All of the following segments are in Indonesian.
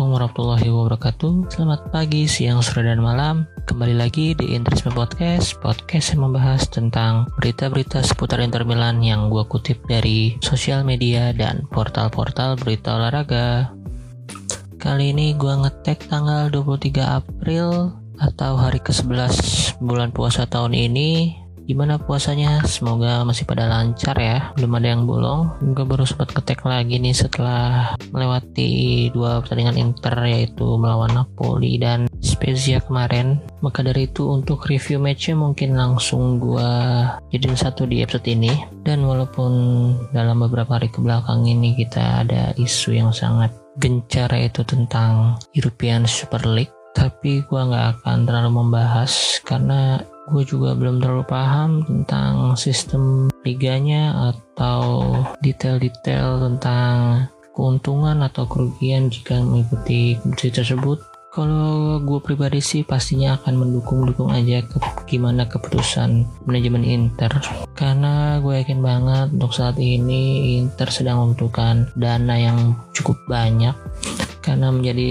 Assalamualaikum warahmatullahi wabarakatuh. Selamat pagi, siang, sore, dan malam. Kembali lagi di Interisme Podcast Podcast yang membahas tentang berita-berita seputar Inter Milan Yang gue kutip dari sosial media dan portal-portal berita olahraga. Kali ini gue ngetek tanggal 23 April Atau hari ke-11 bulan puasa tahun ini Gimana puasanya? Semoga masih pada lancar ya. Belum ada yang bolong. Gue baru sempat ketek lagi nih setelah melewati dua pertandingan Inter yaitu melawan Napoli dan Spezia kemarin. Maka dari itu untuk review matchnya mungkin langsung gue jadiin satu di episode ini. Dan walaupun dalam beberapa hari ke belakang ini kita ada isu yang sangat gencar yaitu tentang European Super League tapi gue nggak akan terlalu membahas karena gue juga belum terlalu paham tentang sistem liganya atau detail-detail tentang keuntungan atau kerugian jika mengikuti kompetisi tersebut. Kalau gue pribadi sih pastinya akan mendukung-dukung aja ke gimana keputusan manajemen Inter karena gue yakin banget untuk saat ini Inter sedang membutuhkan dana yang cukup banyak karena menjadi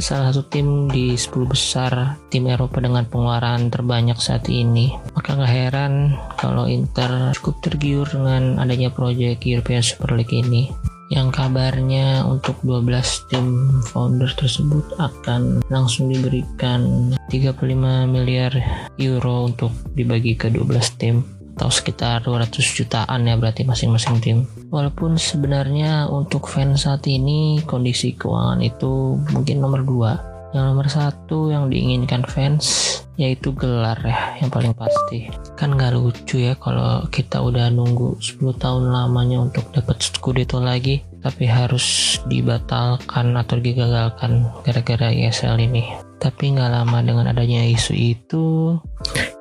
salah satu tim di 10 besar tim Eropa dengan pengeluaran terbanyak saat ini. Maka nggak heran kalau Inter cukup tergiur dengan adanya proyek European Super League ini. Yang kabarnya untuk 12 tim founder tersebut akan langsung diberikan 35 miliar euro untuk dibagi ke 12 tim atau sekitar 200 jutaan ya berarti masing-masing tim. Walaupun sebenarnya untuk fans saat ini kondisi keuangan itu mungkin nomor dua. Yang nomor satu yang diinginkan fans yaitu gelar ya yang paling pasti. Kan gak lucu ya kalau kita udah nunggu 10 tahun lamanya untuk dapat Scudetto lagi tapi harus dibatalkan atau digagalkan gara-gara ESL ini. Tapi nggak lama dengan adanya isu itu,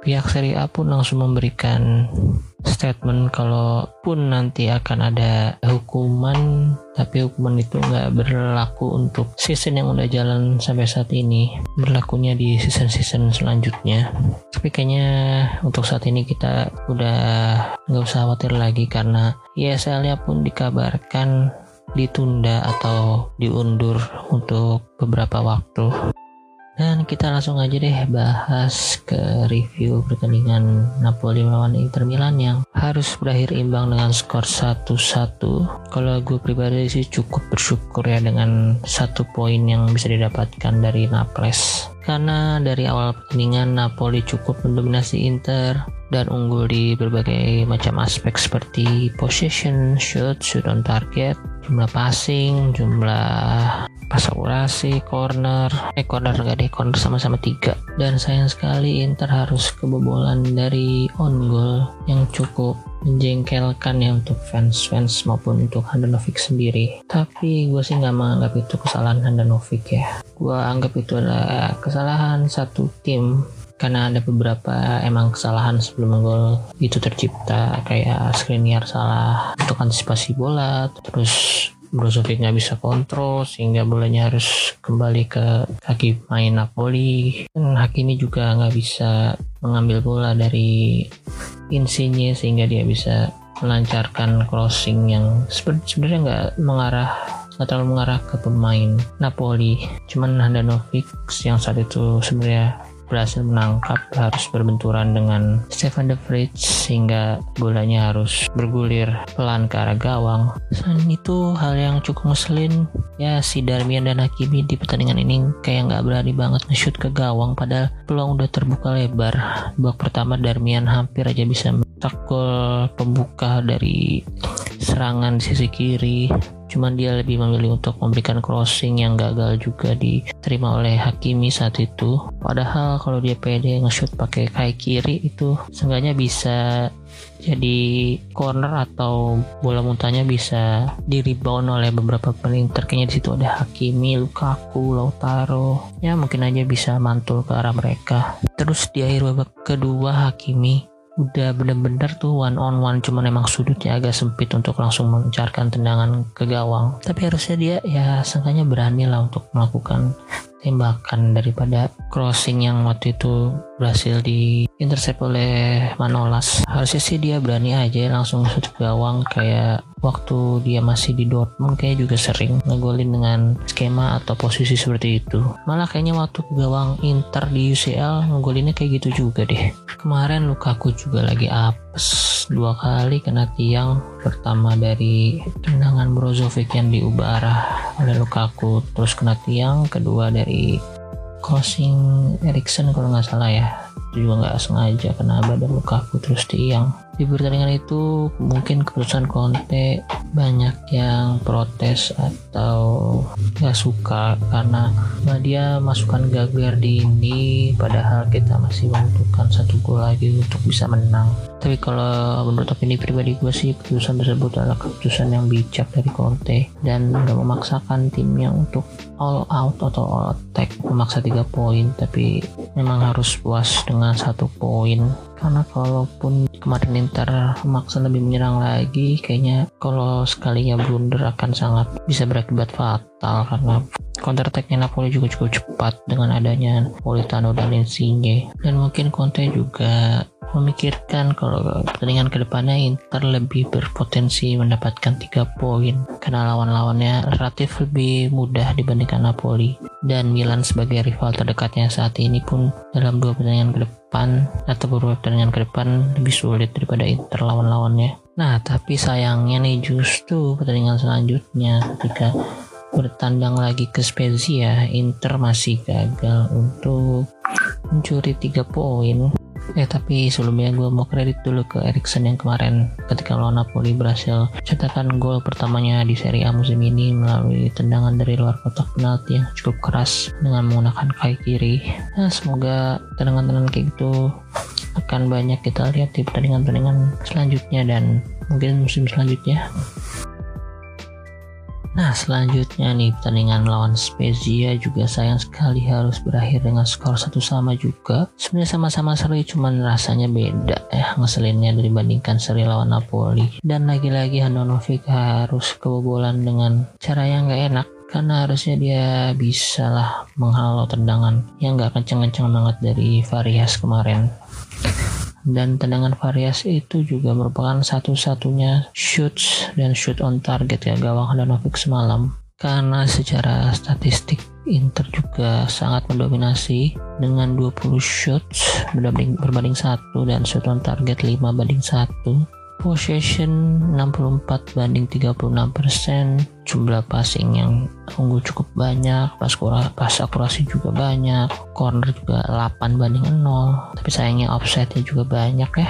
pihak Serie A pun langsung memberikan statement kalau pun nanti akan ada hukuman tapi hukuman itu nggak berlaku untuk season yang udah jalan sampai saat ini. Berlakunya di season-season selanjutnya. Tapi kayaknya untuk saat ini kita udah nggak usah khawatir lagi karena ESL-nya pun dikabarkan ditunda atau diundur untuk beberapa waktu dan kita langsung aja deh bahas ke review pertandingan Napoli melawan Inter Milan yang harus berakhir imbang dengan skor 1-1. Kalau gue pribadi sih cukup bersyukur ya dengan satu poin yang bisa didapatkan dari Naples. Karena dari awal pertandingan Napoli cukup mendominasi Inter dan unggul di berbagai macam aspek seperti possession, shoot, shoot on target, jumlah passing, jumlah pas akurasi, corner, eh corner deh, corner sama-sama tiga. Dan sayang sekali Inter harus kebobolan dari on goal yang cukup menjengkelkan ya untuk fans-fans maupun untuk Handanovic sendiri. Tapi gue sih nggak menganggap itu kesalahan Handanovic ya. Gue anggap itu adalah kesalahan satu tim karena ada beberapa emang kesalahan sebelum gol itu tercipta kayak Skriniar salah untuk antisipasi bola terus Brozovic nggak bisa kontrol sehingga bolanya harus kembali ke kaki main Napoli. Dan Hakimi juga nggak bisa mengambil bola dari Insigne sehingga dia bisa melancarkan crossing yang sebenarnya nggak mengarah nggak terlalu mengarah ke pemain Napoli. Cuman Handanovic yang saat itu sebenarnya berhasil menangkap harus berbenturan dengan Stefan De Vrij sehingga bolanya harus bergulir pelan ke arah gawang. Selain itu hal yang cukup ngeselin ya si Darmian dan Hakimi di pertandingan ini kayak nggak berani banget nge-shoot ke gawang padahal peluang udah terbuka lebar. Babak pertama Darmian hampir aja bisa mencetak gol pembuka dari serangan sisi kiri cuman dia lebih memilih untuk memberikan crossing yang gagal juga diterima oleh Hakimi saat itu. Padahal kalau dia pede nge-shoot pakai kaki kiri itu seenggaknya bisa jadi corner atau bola muntahnya bisa di rebound oleh beberapa pemain terkayaknya di situ ada Hakimi, Lukaku, Lautaro. Ya mungkin aja bisa mantul ke arah mereka. Terus di akhir babak kedua Hakimi udah bener-bener tuh one on one cuman emang sudutnya agak sempit untuk langsung mencarkan tendangan ke gawang. Tapi harusnya dia ya seenggaknya berani lah untuk melakukan tembakan daripada crossing yang waktu itu berhasil di intercept oleh Manolas. Harusnya sih dia berani aja langsung sudut gawang kayak waktu dia masih di Dortmund kayak juga sering ngegolin dengan skema atau posisi seperti itu. Malah kayaknya waktu ke gawang Inter di UCL ngegolinnya kayak gitu juga deh. Kemarin Lukaku juga lagi apes dua kali kena tiang pertama dari tendangan Brozovic yang diubah arah oleh Lukaku terus kena tiang kedua dari crossing Erikson kalau nggak salah ya. Itu juga nggak sengaja kena badan Lukaku terus tiang di pertandingan itu mungkin keputusan Conte banyak yang protes atau nggak suka karena nah dia masukkan Gagliardini ini padahal kita masih membutuhkan satu gol lagi untuk bisa menang. Tapi kalau menurut opini pribadi gue sih keputusan tersebut adalah keputusan yang bijak dari Conte dan udah memaksakan timnya untuk all out atau all attack. Memaksa tiga poin tapi memang harus puas dengan satu poin. Karena kalaupun kemarin Inter memaksa lebih menyerang lagi kayaknya kalau sekalinya blunder akan sangat bisa berakibat fatal. Karena counter attacknya Napoli juga cukup cepat dengan adanya Politano dan Insigne. Dan mungkin Conte juga memikirkan kalau pertandingan ke depannya Inter lebih berpotensi mendapatkan tiga poin karena lawan-lawannya relatif lebih mudah dibandingkan Napoli dan Milan sebagai rival terdekatnya saat ini pun dalam dua pertandingan ke depan atau beberapa pertandingan ke depan lebih sulit daripada Inter lawan-lawannya. Nah, tapi sayangnya nih justru pertandingan selanjutnya ketika bertandang lagi ke Spezia, Inter masih gagal untuk mencuri tiga poin Eh tapi sebelumnya gue mau kredit dulu ke Erikson yang kemarin ketika lawan Napoli berhasil cetakkan gol pertamanya di Serie A musim ini melalui tendangan dari luar kotak penalti yang cukup keras dengan menggunakan kaki kiri. Nah, semoga tendangan-tendangan kayak gitu akan banyak kita lihat di pertandingan-pertandingan selanjutnya dan mungkin musim selanjutnya. Nah selanjutnya nih pertandingan melawan Spezia juga sayang sekali harus berakhir dengan skor satu sama juga. Sebenarnya sama-sama seri cuman rasanya beda ya ngeselinnya dibandingkan seri lawan Napoli. Dan lagi-lagi Handanovic harus kebobolan dengan cara yang gak enak karena harusnya dia bisa lah menghalau tendangan yang gak kenceng-kenceng banget dari Varias kemarin dan tendangan variasi itu juga merupakan satu-satunya shoot dan shoot on target ya gawang Handanovic semalam. Karena secara statistik Inter juga sangat mendominasi dengan 20 shots berbanding, berbanding satu dan shoot on target 5 banding 1 possession 64 banding 36 persen. Jumlah passing yang unggul cukup banyak. Pas pas akurasi juga banyak. Corner juga 8 banding 0 tapi sayangnya offside juga banyak ya.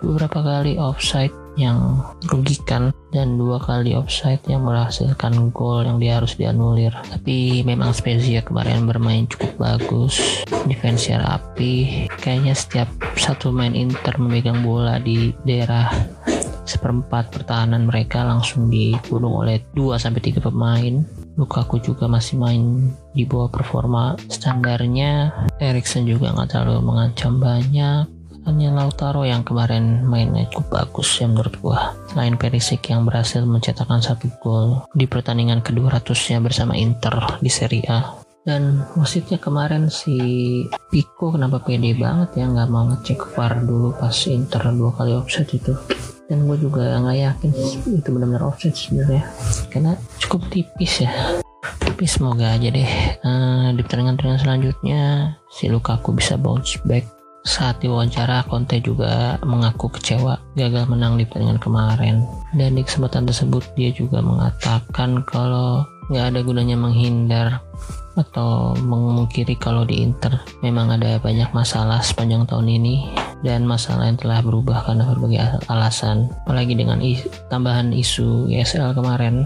Beberapa kali offside yang merugikan dan dua kali offside yang menghasilkan gol yang dia harus dianulir tapi memang Spezia kemarin bermain cukup bagus defense rapi kayaknya setiap satu main Inter memegang bola di daerah seperempat pertahanan mereka langsung dibunuh oleh 2 sampai 3 pemain. Lukaku juga masih main di bawah performa standarnya. Erikson juga nggak terlalu mengancam banyak. Hanya Lautaro yang kemarin mainnya cukup bagus ya menurut gua. Selain Perisic yang berhasil mencetakkan satu gol di pertandingan ke-200-nya bersama Inter di Serie A. Dan wasitnya kemarin si Pico kenapa pede banget ya nggak mau ngecek VAR dulu pas Inter dua kali offset itu. Dan gue juga nggak yakin itu benar-benar offset sebenarnya. Karena cukup tipis ya. Tapi semoga aja deh. Uh, di pertandingan-pertandingan selanjutnya si Lukaku bisa bounce back saat diwawancara Conte juga mengaku kecewa gagal menang di pertandingan kemarin. Dan di kesempatan tersebut dia juga mengatakan kalau nggak ada gunanya menghindar atau memungkiri kalau di Inter. Memang ada banyak masalah sepanjang tahun ini dan masalah yang telah berubah karena berbagai alasan. Apalagi dengan is tambahan isu ESL kemarin.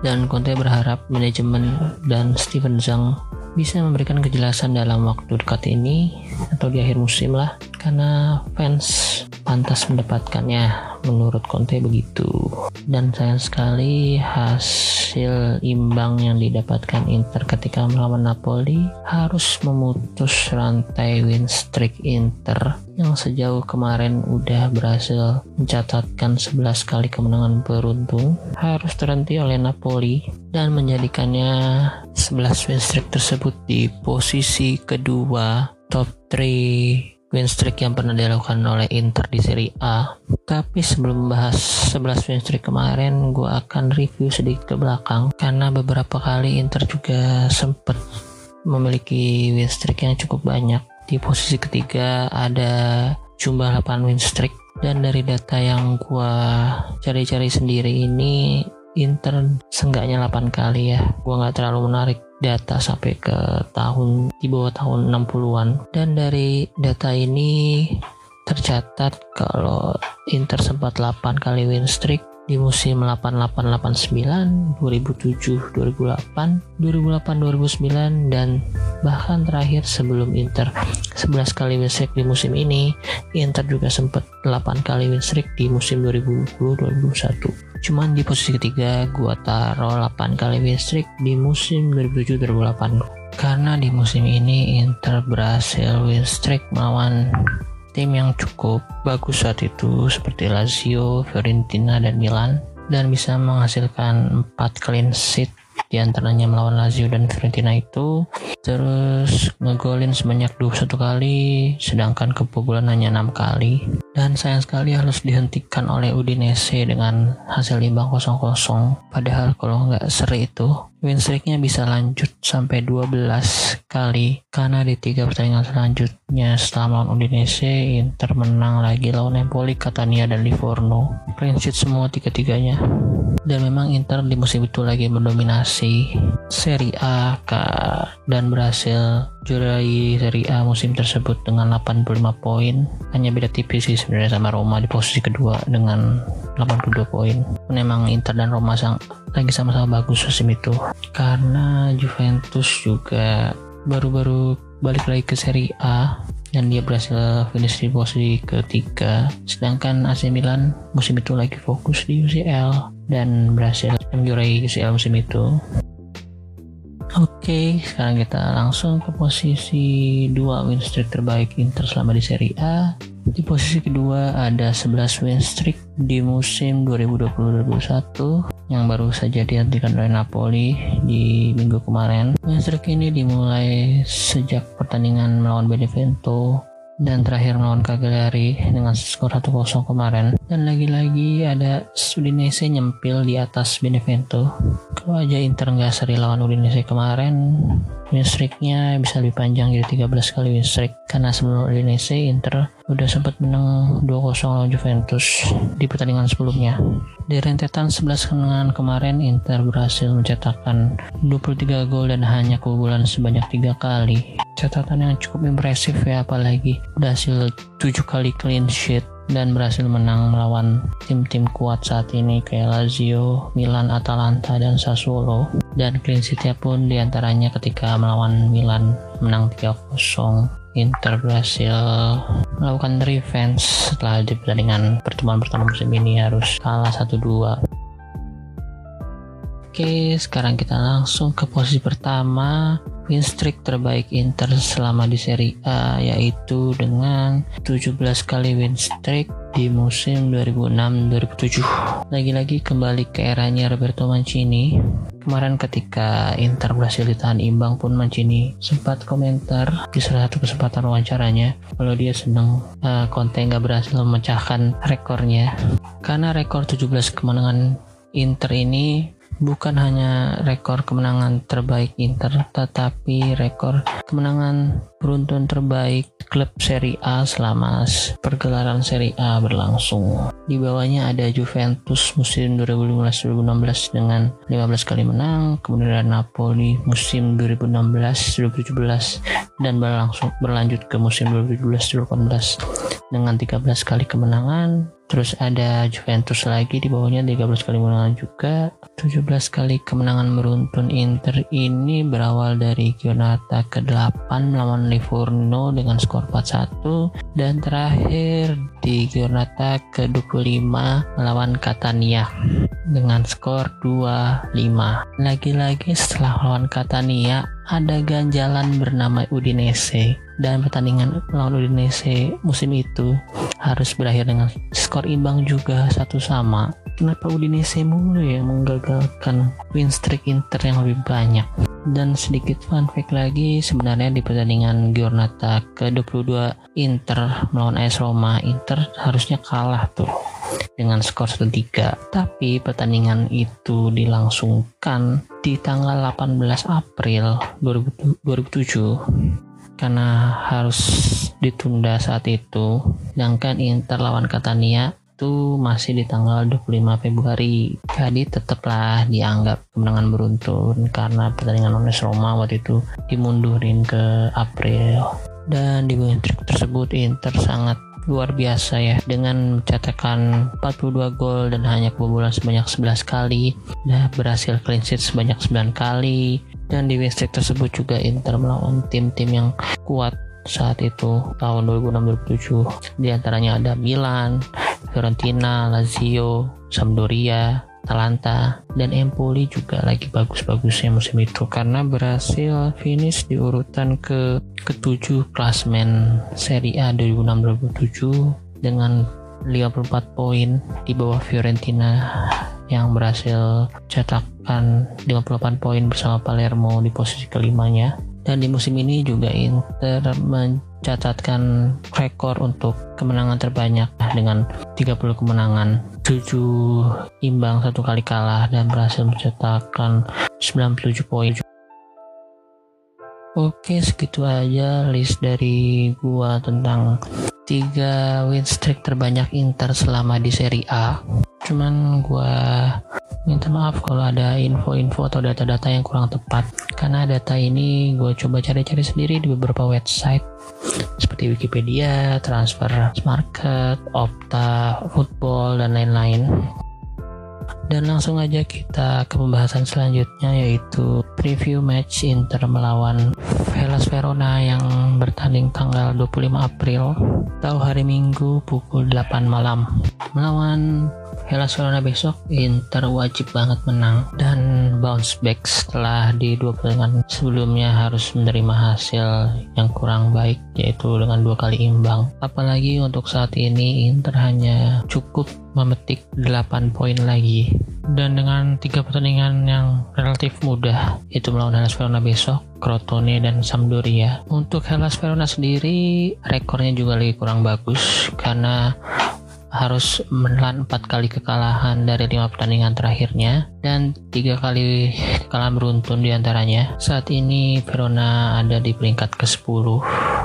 Dan Conte berharap manajemen dan Steven Zhang bisa memberikan kejelasan dalam waktu dekat ini atau di akhir musim lah karena fans pantas mendapatkannya menurut Conte begitu. Dan sayang sekali hasil imbang yang didapatkan Inter ketika melawan Napoli harus memutus rantai win streak Inter yang sejauh kemarin udah berhasil mencatatkan 11 kali kemenangan beruntun harus terhenti oleh Napoli dan menjadikannya 11 win streak tersebut di posisi kedua top 3 win streak yang pernah dilakukan oleh Inter di Serie A. Tapi sebelum membahas 11 win streak kemarin, gue akan review sedikit ke belakang karena beberapa kali Inter juga sempat memiliki win streak yang cukup banyak. Di posisi ketiga ada jumlah 8 win streak dan dari data yang gue cari-cari sendiri ini Inter seenggaknya 8 kali ya gue nggak terlalu menarik data sampai ke tahun di bawah tahun 60-an dan dari data ini tercatat kalau Inter sempat 8 kali win streak di musim 8889, 2007, 2008, 2008, 2009 dan bahkan terakhir sebelum Inter 11 kali win streak di musim ini, Inter juga sempat 8 kali win streak di musim 2020-2021. Cuman di posisi ketiga gua taruh 8 kali win streak di musim 2007-2008 karena di musim ini Inter berhasil win streak melawan tim yang cukup bagus saat itu seperti Lazio, Fiorentina, dan Milan dan bisa menghasilkan 4 clean sheet di antaranya melawan Lazio dan Fiorentina itu. Terus ngegolin sebanyak 21 kali sedangkan kebobolan hanya 6 kali. Dan sayang sekali harus dihentikan oleh Udinese dengan hasil imbang 0-0 padahal kalau nggak seri itu win streaknya bisa lanjut sampai 12 kali karena di tiga pertandingan selanjutnya setelah melawan Udinese Inter menang lagi lawan Empoli, Catania, dan Livorno. Clean sheet semua tiga-tiganya. Dan memang Inter di musim itu lagi mendominasi Serie A dan berhasil juarai Serie A musim tersebut dengan 85 poin. Hanya beda tipis sih sebenarnya sama Roma di posisi kedua dengan 82 poin. Memang Inter dan Roma sang lagi sama-sama bagus musim itu. Karena Juventus juga baru-baru balik lagi ke Serie A dan dia berhasil finish di posisi ketiga. Sedangkan AC Milan musim itu lagi fokus di UCL dan berhasil menjuarai UCL musim itu Oke, sekarang kita langsung ke posisi 2 win streak terbaik Inter selama di Serie A. Di posisi kedua ada 11 win streak di musim 2020-2021 yang baru saja dihentikan oleh Napoli di minggu kemarin. Win streak ini dimulai sejak pertandingan melawan Benevento dan terakhir melawan Cagliari dengan skor 1-0 kemarin. Dan lagi-lagi ada Udinese nyempil di atas Benevento. Kalau aja Inter nggak seri lawan Udinese kemarin. Win streaknya bisa lebih panjang jadi 13 kali win streak. Karena sebelum Udinese Inter udah sempat menang 2-0 lawan Juventus di pertandingan sebelumnya. Di rentetan 11 kemenangan kemarin Inter berhasil mencetakkan 23 gol dan hanya kebobolan sebanyak 3 kali catatan yang cukup impresif ya apalagi berhasil 7 kali clean sheet dan berhasil menang melawan tim-tim kuat saat ini kayak Lazio, Milan, Atalanta, dan Sassuolo. Dan clean sheetnya pun di antaranya ketika melawan Milan menang 3-0. Inter berhasil melakukan revenge setelah di pertandingan pertemuan pertama musim ini harus kalah 1-2. Oke, sekarang kita langsung ke posisi pertama win streak terbaik Inter selama di Serie A yaitu dengan 17 kali win streak di musim 2006-2007. Lagi-lagi kembali ke eranya Roberto Mancini. Kemarin ketika Inter berhasil ditahan imbang pun Mancini sempat komentar di salah satu kesempatan wawancaranya kalau dia senang uh, Conte nggak berhasil memecahkan rekornya karena rekor 17 kemenangan Inter ini bukan hanya rekor kemenangan terbaik Inter, tetapi rekor kemenangan beruntun terbaik klub Serie A selama pergelaran Serie A berlangsung. Di bawahnya ada Juventus musim 2015-2016 dengan 15 kali menang, kemudian Napoli musim 2016-2017 dan berlangsung berlanjut ke musim 2017-2018 dengan 13 kali kemenangan, Terus ada Juventus lagi di bawahnya 13 kali kemenangan juga. 17 kali kemenangan beruntun Inter ini berawal dari Giornata ke-8 melawan Livorno dengan skor 4-1 dan terakhir di Giornata ke-25 melawan Catania dengan skor 2-5. Lagi-lagi setelah melawan Catania ada ganjalan bernama Udinese dan pertandingan lawan Udinese musim itu harus berakhir dengan skor imbang juga satu sama. Kenapa Udinese mulu ya menggagalkan win streak Inter yang lebih banyak? Dan sedikit fun fact lagi, sebenarnya di pertandingan Giornata ke-22 Inter melawan AS Roma, Inter harusnya kalah tuh dengan skor 1-3. Tapi pertandingan itu dilangsungkan di tanggal 18 April 2007 karena harus ditunda saat itu. Sedangkan Inter lawan Catania itu masih di tanggal 25 Februari. Jadi tetaplah dianggap kemenangan beruntun karena pertandingan lawan Roma waktu itu dimundurin ke April. Dan di trik tersebut Inter sangat luar biasa ya dengan mencetakkan 42 gol dan hanya kebobolan sebanyak 11 kali dan berhasil clean sheet sebanyak 9 kali dan di win tersebut juga Inter melawan tim-tim yang kuat saat itu tahun 2006-2007 di antaranya ada Milan, Fiorentina, Lazio, Sampdoria, Atalanta dan Empoli juga lagi bagus-bagusnya musim itu. Karena berhasil finish di urutan ke ketujuh klasmen Serie A 2006-2007 dengan 54 poin di bawah Fiorentina yang berhasil cetakkan 58 poin bersama Palermo di posisi kelimanya. Dan di musim ini juga Inter mencatatkan rekor untuk kemenangan terbanyak dengan 30 kemenangan. 7 imbang satu kali kalah dan berhasil mencetakkan 97 poin. Oke segitu aja list dari gua tentang tiga win streak terbanyak Inter selama di Serie A. Cuman gua minta maaf kalau ada info-info atau data-data yang kurang tepat. Karena data ini gue coba cari-cari sendiri di beberapa website seperti Wikipedia, Transfer Market, Opta, Football, dan lain-lain. Dan langsung aja kita ke pembahasan selanjutnya yaitu preview match Inter melawan Hellas Verona yang bertanding tanggal 25 April atau hari Minggu pukul 8 malam. Melawan Hellas Verona besok Inter wajib banget menang dan bounce back setelah di dua pertandingan sebelumnya harus menerima hasil yang kurang baik yaitu dengan dua kali imbang. Apalagi untuk saat ini Inter hanya cukup memetik 8 poin lagi. Dan dengan tiga pertandingan yang relatif mudah itu melawan Hellas Verona besok Crotone dan Sampdoria. Untuk Hellas Verona sendiri rekornya juga lagi kurang bagus karena harus menelan empat kali kekalahan dari lima pertandingan terakhirnya dan tiga kali kekalahan beruntun di antaranya. Saat ini Verona ada di peringkat ke-10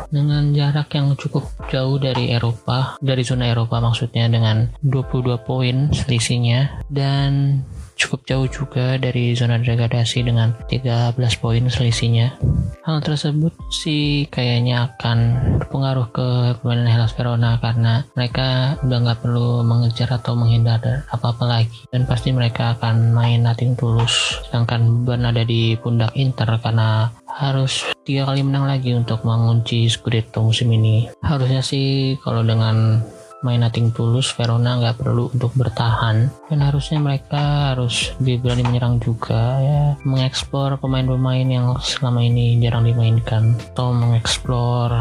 dengan jarak yang cukup jauh dari Eropa, dari zona Eropa maksudnya dengan 22 poin selisihnya dan cukup jauh juga dari zona degradasi dengan 13 poin selisihnya. Hal tersebut sih kayaknya akan berpengaruh ke pemain Hellas Verona karena mereka udah nggak perlu mengejar atau menghindar apa-apa lagi dan pasti mereka akan main nating tulus sedangkan beban ada di pundak Inter karena harus tiga kali menang lagi untuk mengunci Scudetto musim ini harusnya sih kalau dengan main nating tulus Verona nggak perlu untuk bertahan. Dan harusnya mereka harus lebih berani menyerang juga ya. Mengeksplor pemain-pemain yang selama ini jarang dimainkan. Atau mengeksplor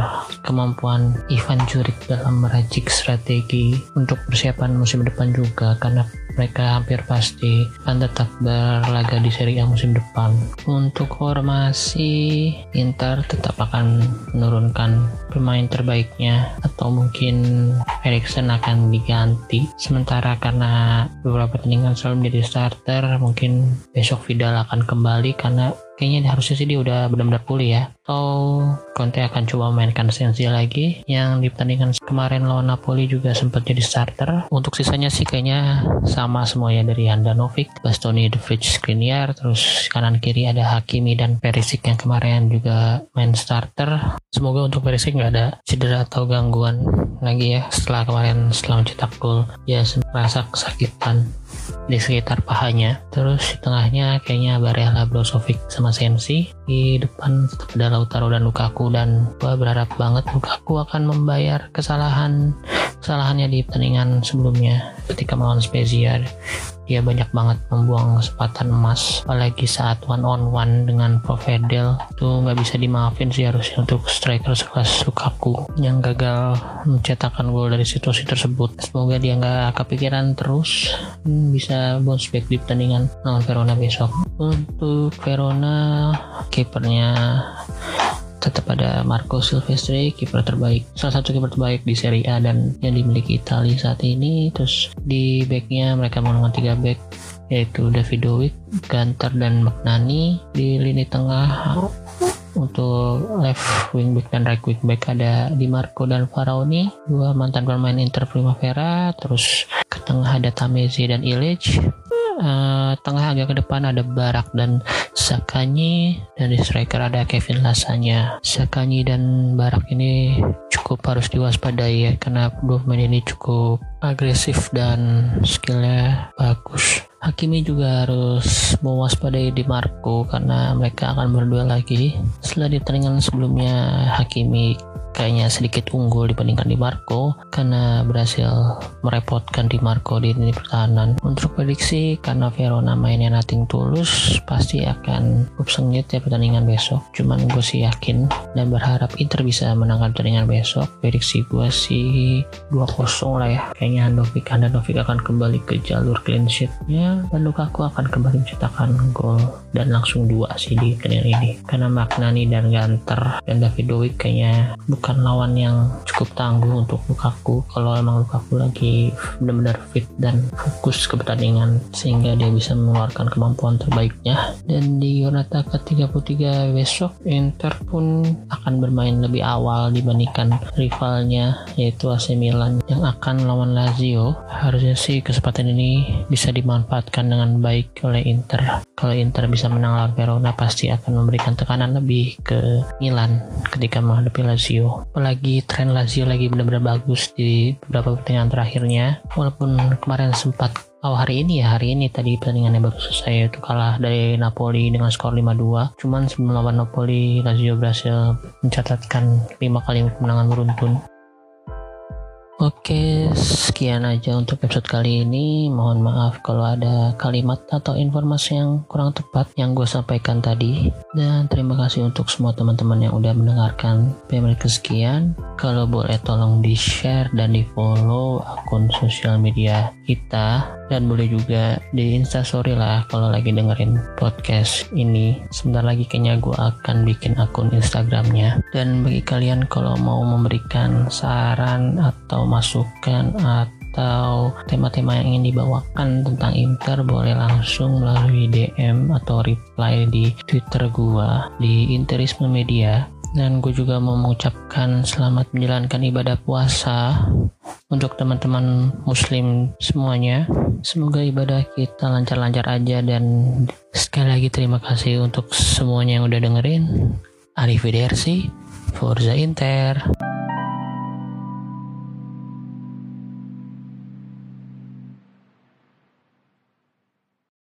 kemampuan Ivan Juric dalam meracik strategi untuk persiapan musim depan juga. Karena mereka hampir pasti akan tetap berlaga di Serie A musim depan. Untuk formasi, Inter tetap akan menurunkan pemain terbaiknya atau mungkin Erikson akan diganti. Sementara karena beberapa pertandingan selalu menjadi starter, mungkin besok Vidal akan kembali karena kayaknya harusnya sih dia udah benar-benar pulih ya. Atau Conte akan coba memainkan Sensi lagi. Yang di pertandingan kemarin lawan Napoli juga sempat jadi starter. Untuk sisanya sih kayaknya sama semua ya dari Handanovic Bastoni De Vrij Skriniar terus kanan kiri ada Hakimi dan Perisic yang kemarin juga main starter. Semoga untuk Perisic nggak ada cedera atau gangguan lagi ya setelah kemarin setelah mencetak gol. Ya merasa kesakitan di sekitar pahanya. Terus di tengahnya kayaknya Barella Brozovic sama Sensi. Di depan ada Lautaro dan Lukaku. Dan gua berharap banget Lukaku akan membayar kesalahan kesalahannya di pertandingan sebelumnya ketika melawan Spezia dia banyak banget membuang kesempatan emas apalagi saat one on one dengan Provedel itu nggak bisa dimaafin sih harusnya untuk striker sekelas Lukaku yang gagal mencetakkan gol dari situasi tersebut. Semoga dia nggak kepikiran terus hmm, bisa bounce back di pertandingan lawan Verona besok. Untuk Verona kipernya tetap ada Marco Silvestri kiper terbaik salah satu kiper terbaik di Serie A dan yang dimiliki Italia saat ini. Terus di backnya mereka menggunakan tiga back yaitu Davidovic, Gantar dan Magnani di lini tengah untuk left wing back dan right wing back ada Di Marco dan Faraoni dua mantan pemain Inter Primavera. Terus ke tengah ada Tamezi dan Illich uh, tengah agak ke depan ada Barak dan Sakanyi dan di striker ada Kevin Lasanya Sakanyi dan Barak ini cukup harus diwaspadai ya karena dua pemain ini cukup agresif dan skillnya bagus Hakimi juga harus mewaspadai di Marco karena mereka akan berdua lagi. Setelah di pertandingan sebelumnya Hakimi kayaknya sedikit unggul dibandingkan Di Marco karena berhasil merepotkan Di Marco di lini pertahanan. Untuk prediksi karena Verona mainnya nating tulus pasti akan cukup sengit ya pertandingan besok. Cuman gue sih yakin dan berharap Inter bisa menangkan pertandingan besok. Prediksi gue sih 2-0 lah ya. Kayaknya Handovic Handovic akan kembali ke jalur clean sheetnya dan Lukaku akan kembali mencetakkan gol dan langsung dua sih di pertandingan ini karena Magnani dan Ganter dan Davidovic kayaknya bukan bukan lawan yang cukup tangguh untuk Lukaku. Kalau emang Lukaku lagi benar-benar fit dan fokus ke pertandingan sehingga dia bisa mengeluarkan kemampuan terbaiknya. Dan di Giornata ke-33 besok Inter pun akan bermain lebih awal dibandingkan rivalnya yaitu AC Milan yang akan lawan Lazio. Harusnya sih kesempatan ini bisa dimanfaatkan dengan baik oleh Inter. Kalau Inter bisa menang lawan Verona pasti akan memberikan tekanan lebih ke Milan ketika menghadapi Lazio apalagi tren Lazio lagi benar-benar bagus di beberapa pertandingan terakhirnya. Walaupun kemarin sempat Oh hari ini ya hari ini tadi pertandingannya baru selesai itu kalah dari Napoli dengan skor 5-2 cuman sebelum lawan Napoli Lazio berhasil mencatatkan 5 kali kemenangan beruntun Oke, sekian aja untuk episode kali ini. Mohon maaf kalau ada kalimat atau informasi yang kurang tepat yang gue sampaikan tadi. Dan terima kasih untuk semua teman-teman yang udah mendengarkan PMR kesekian. Kalau boleh tolong di-share dan di-follow akun sosial media kita. Dan boleh juga di instastory lah kalau lagi dengerin podcast ini. Sebentar lagi kayaknya gue akan bikin akun Instagramnya. Dan bagi kalian kalau mau memberikan saran atau masukan atau tema-tema yang ingin dibawakan tentang Inter boleh langsung melalui DM atau reply di Twitter gua di Interisme Media dan gue juga mau mengucapkan selamat menjalankan ibadah puasa untuk teman-teman muslim semuanya. Semoga ibadah kita lancar-lancar aja dan sekali lagi terima kasih untuk semuanya yang udah dengerin. Arrivederci Forza Inter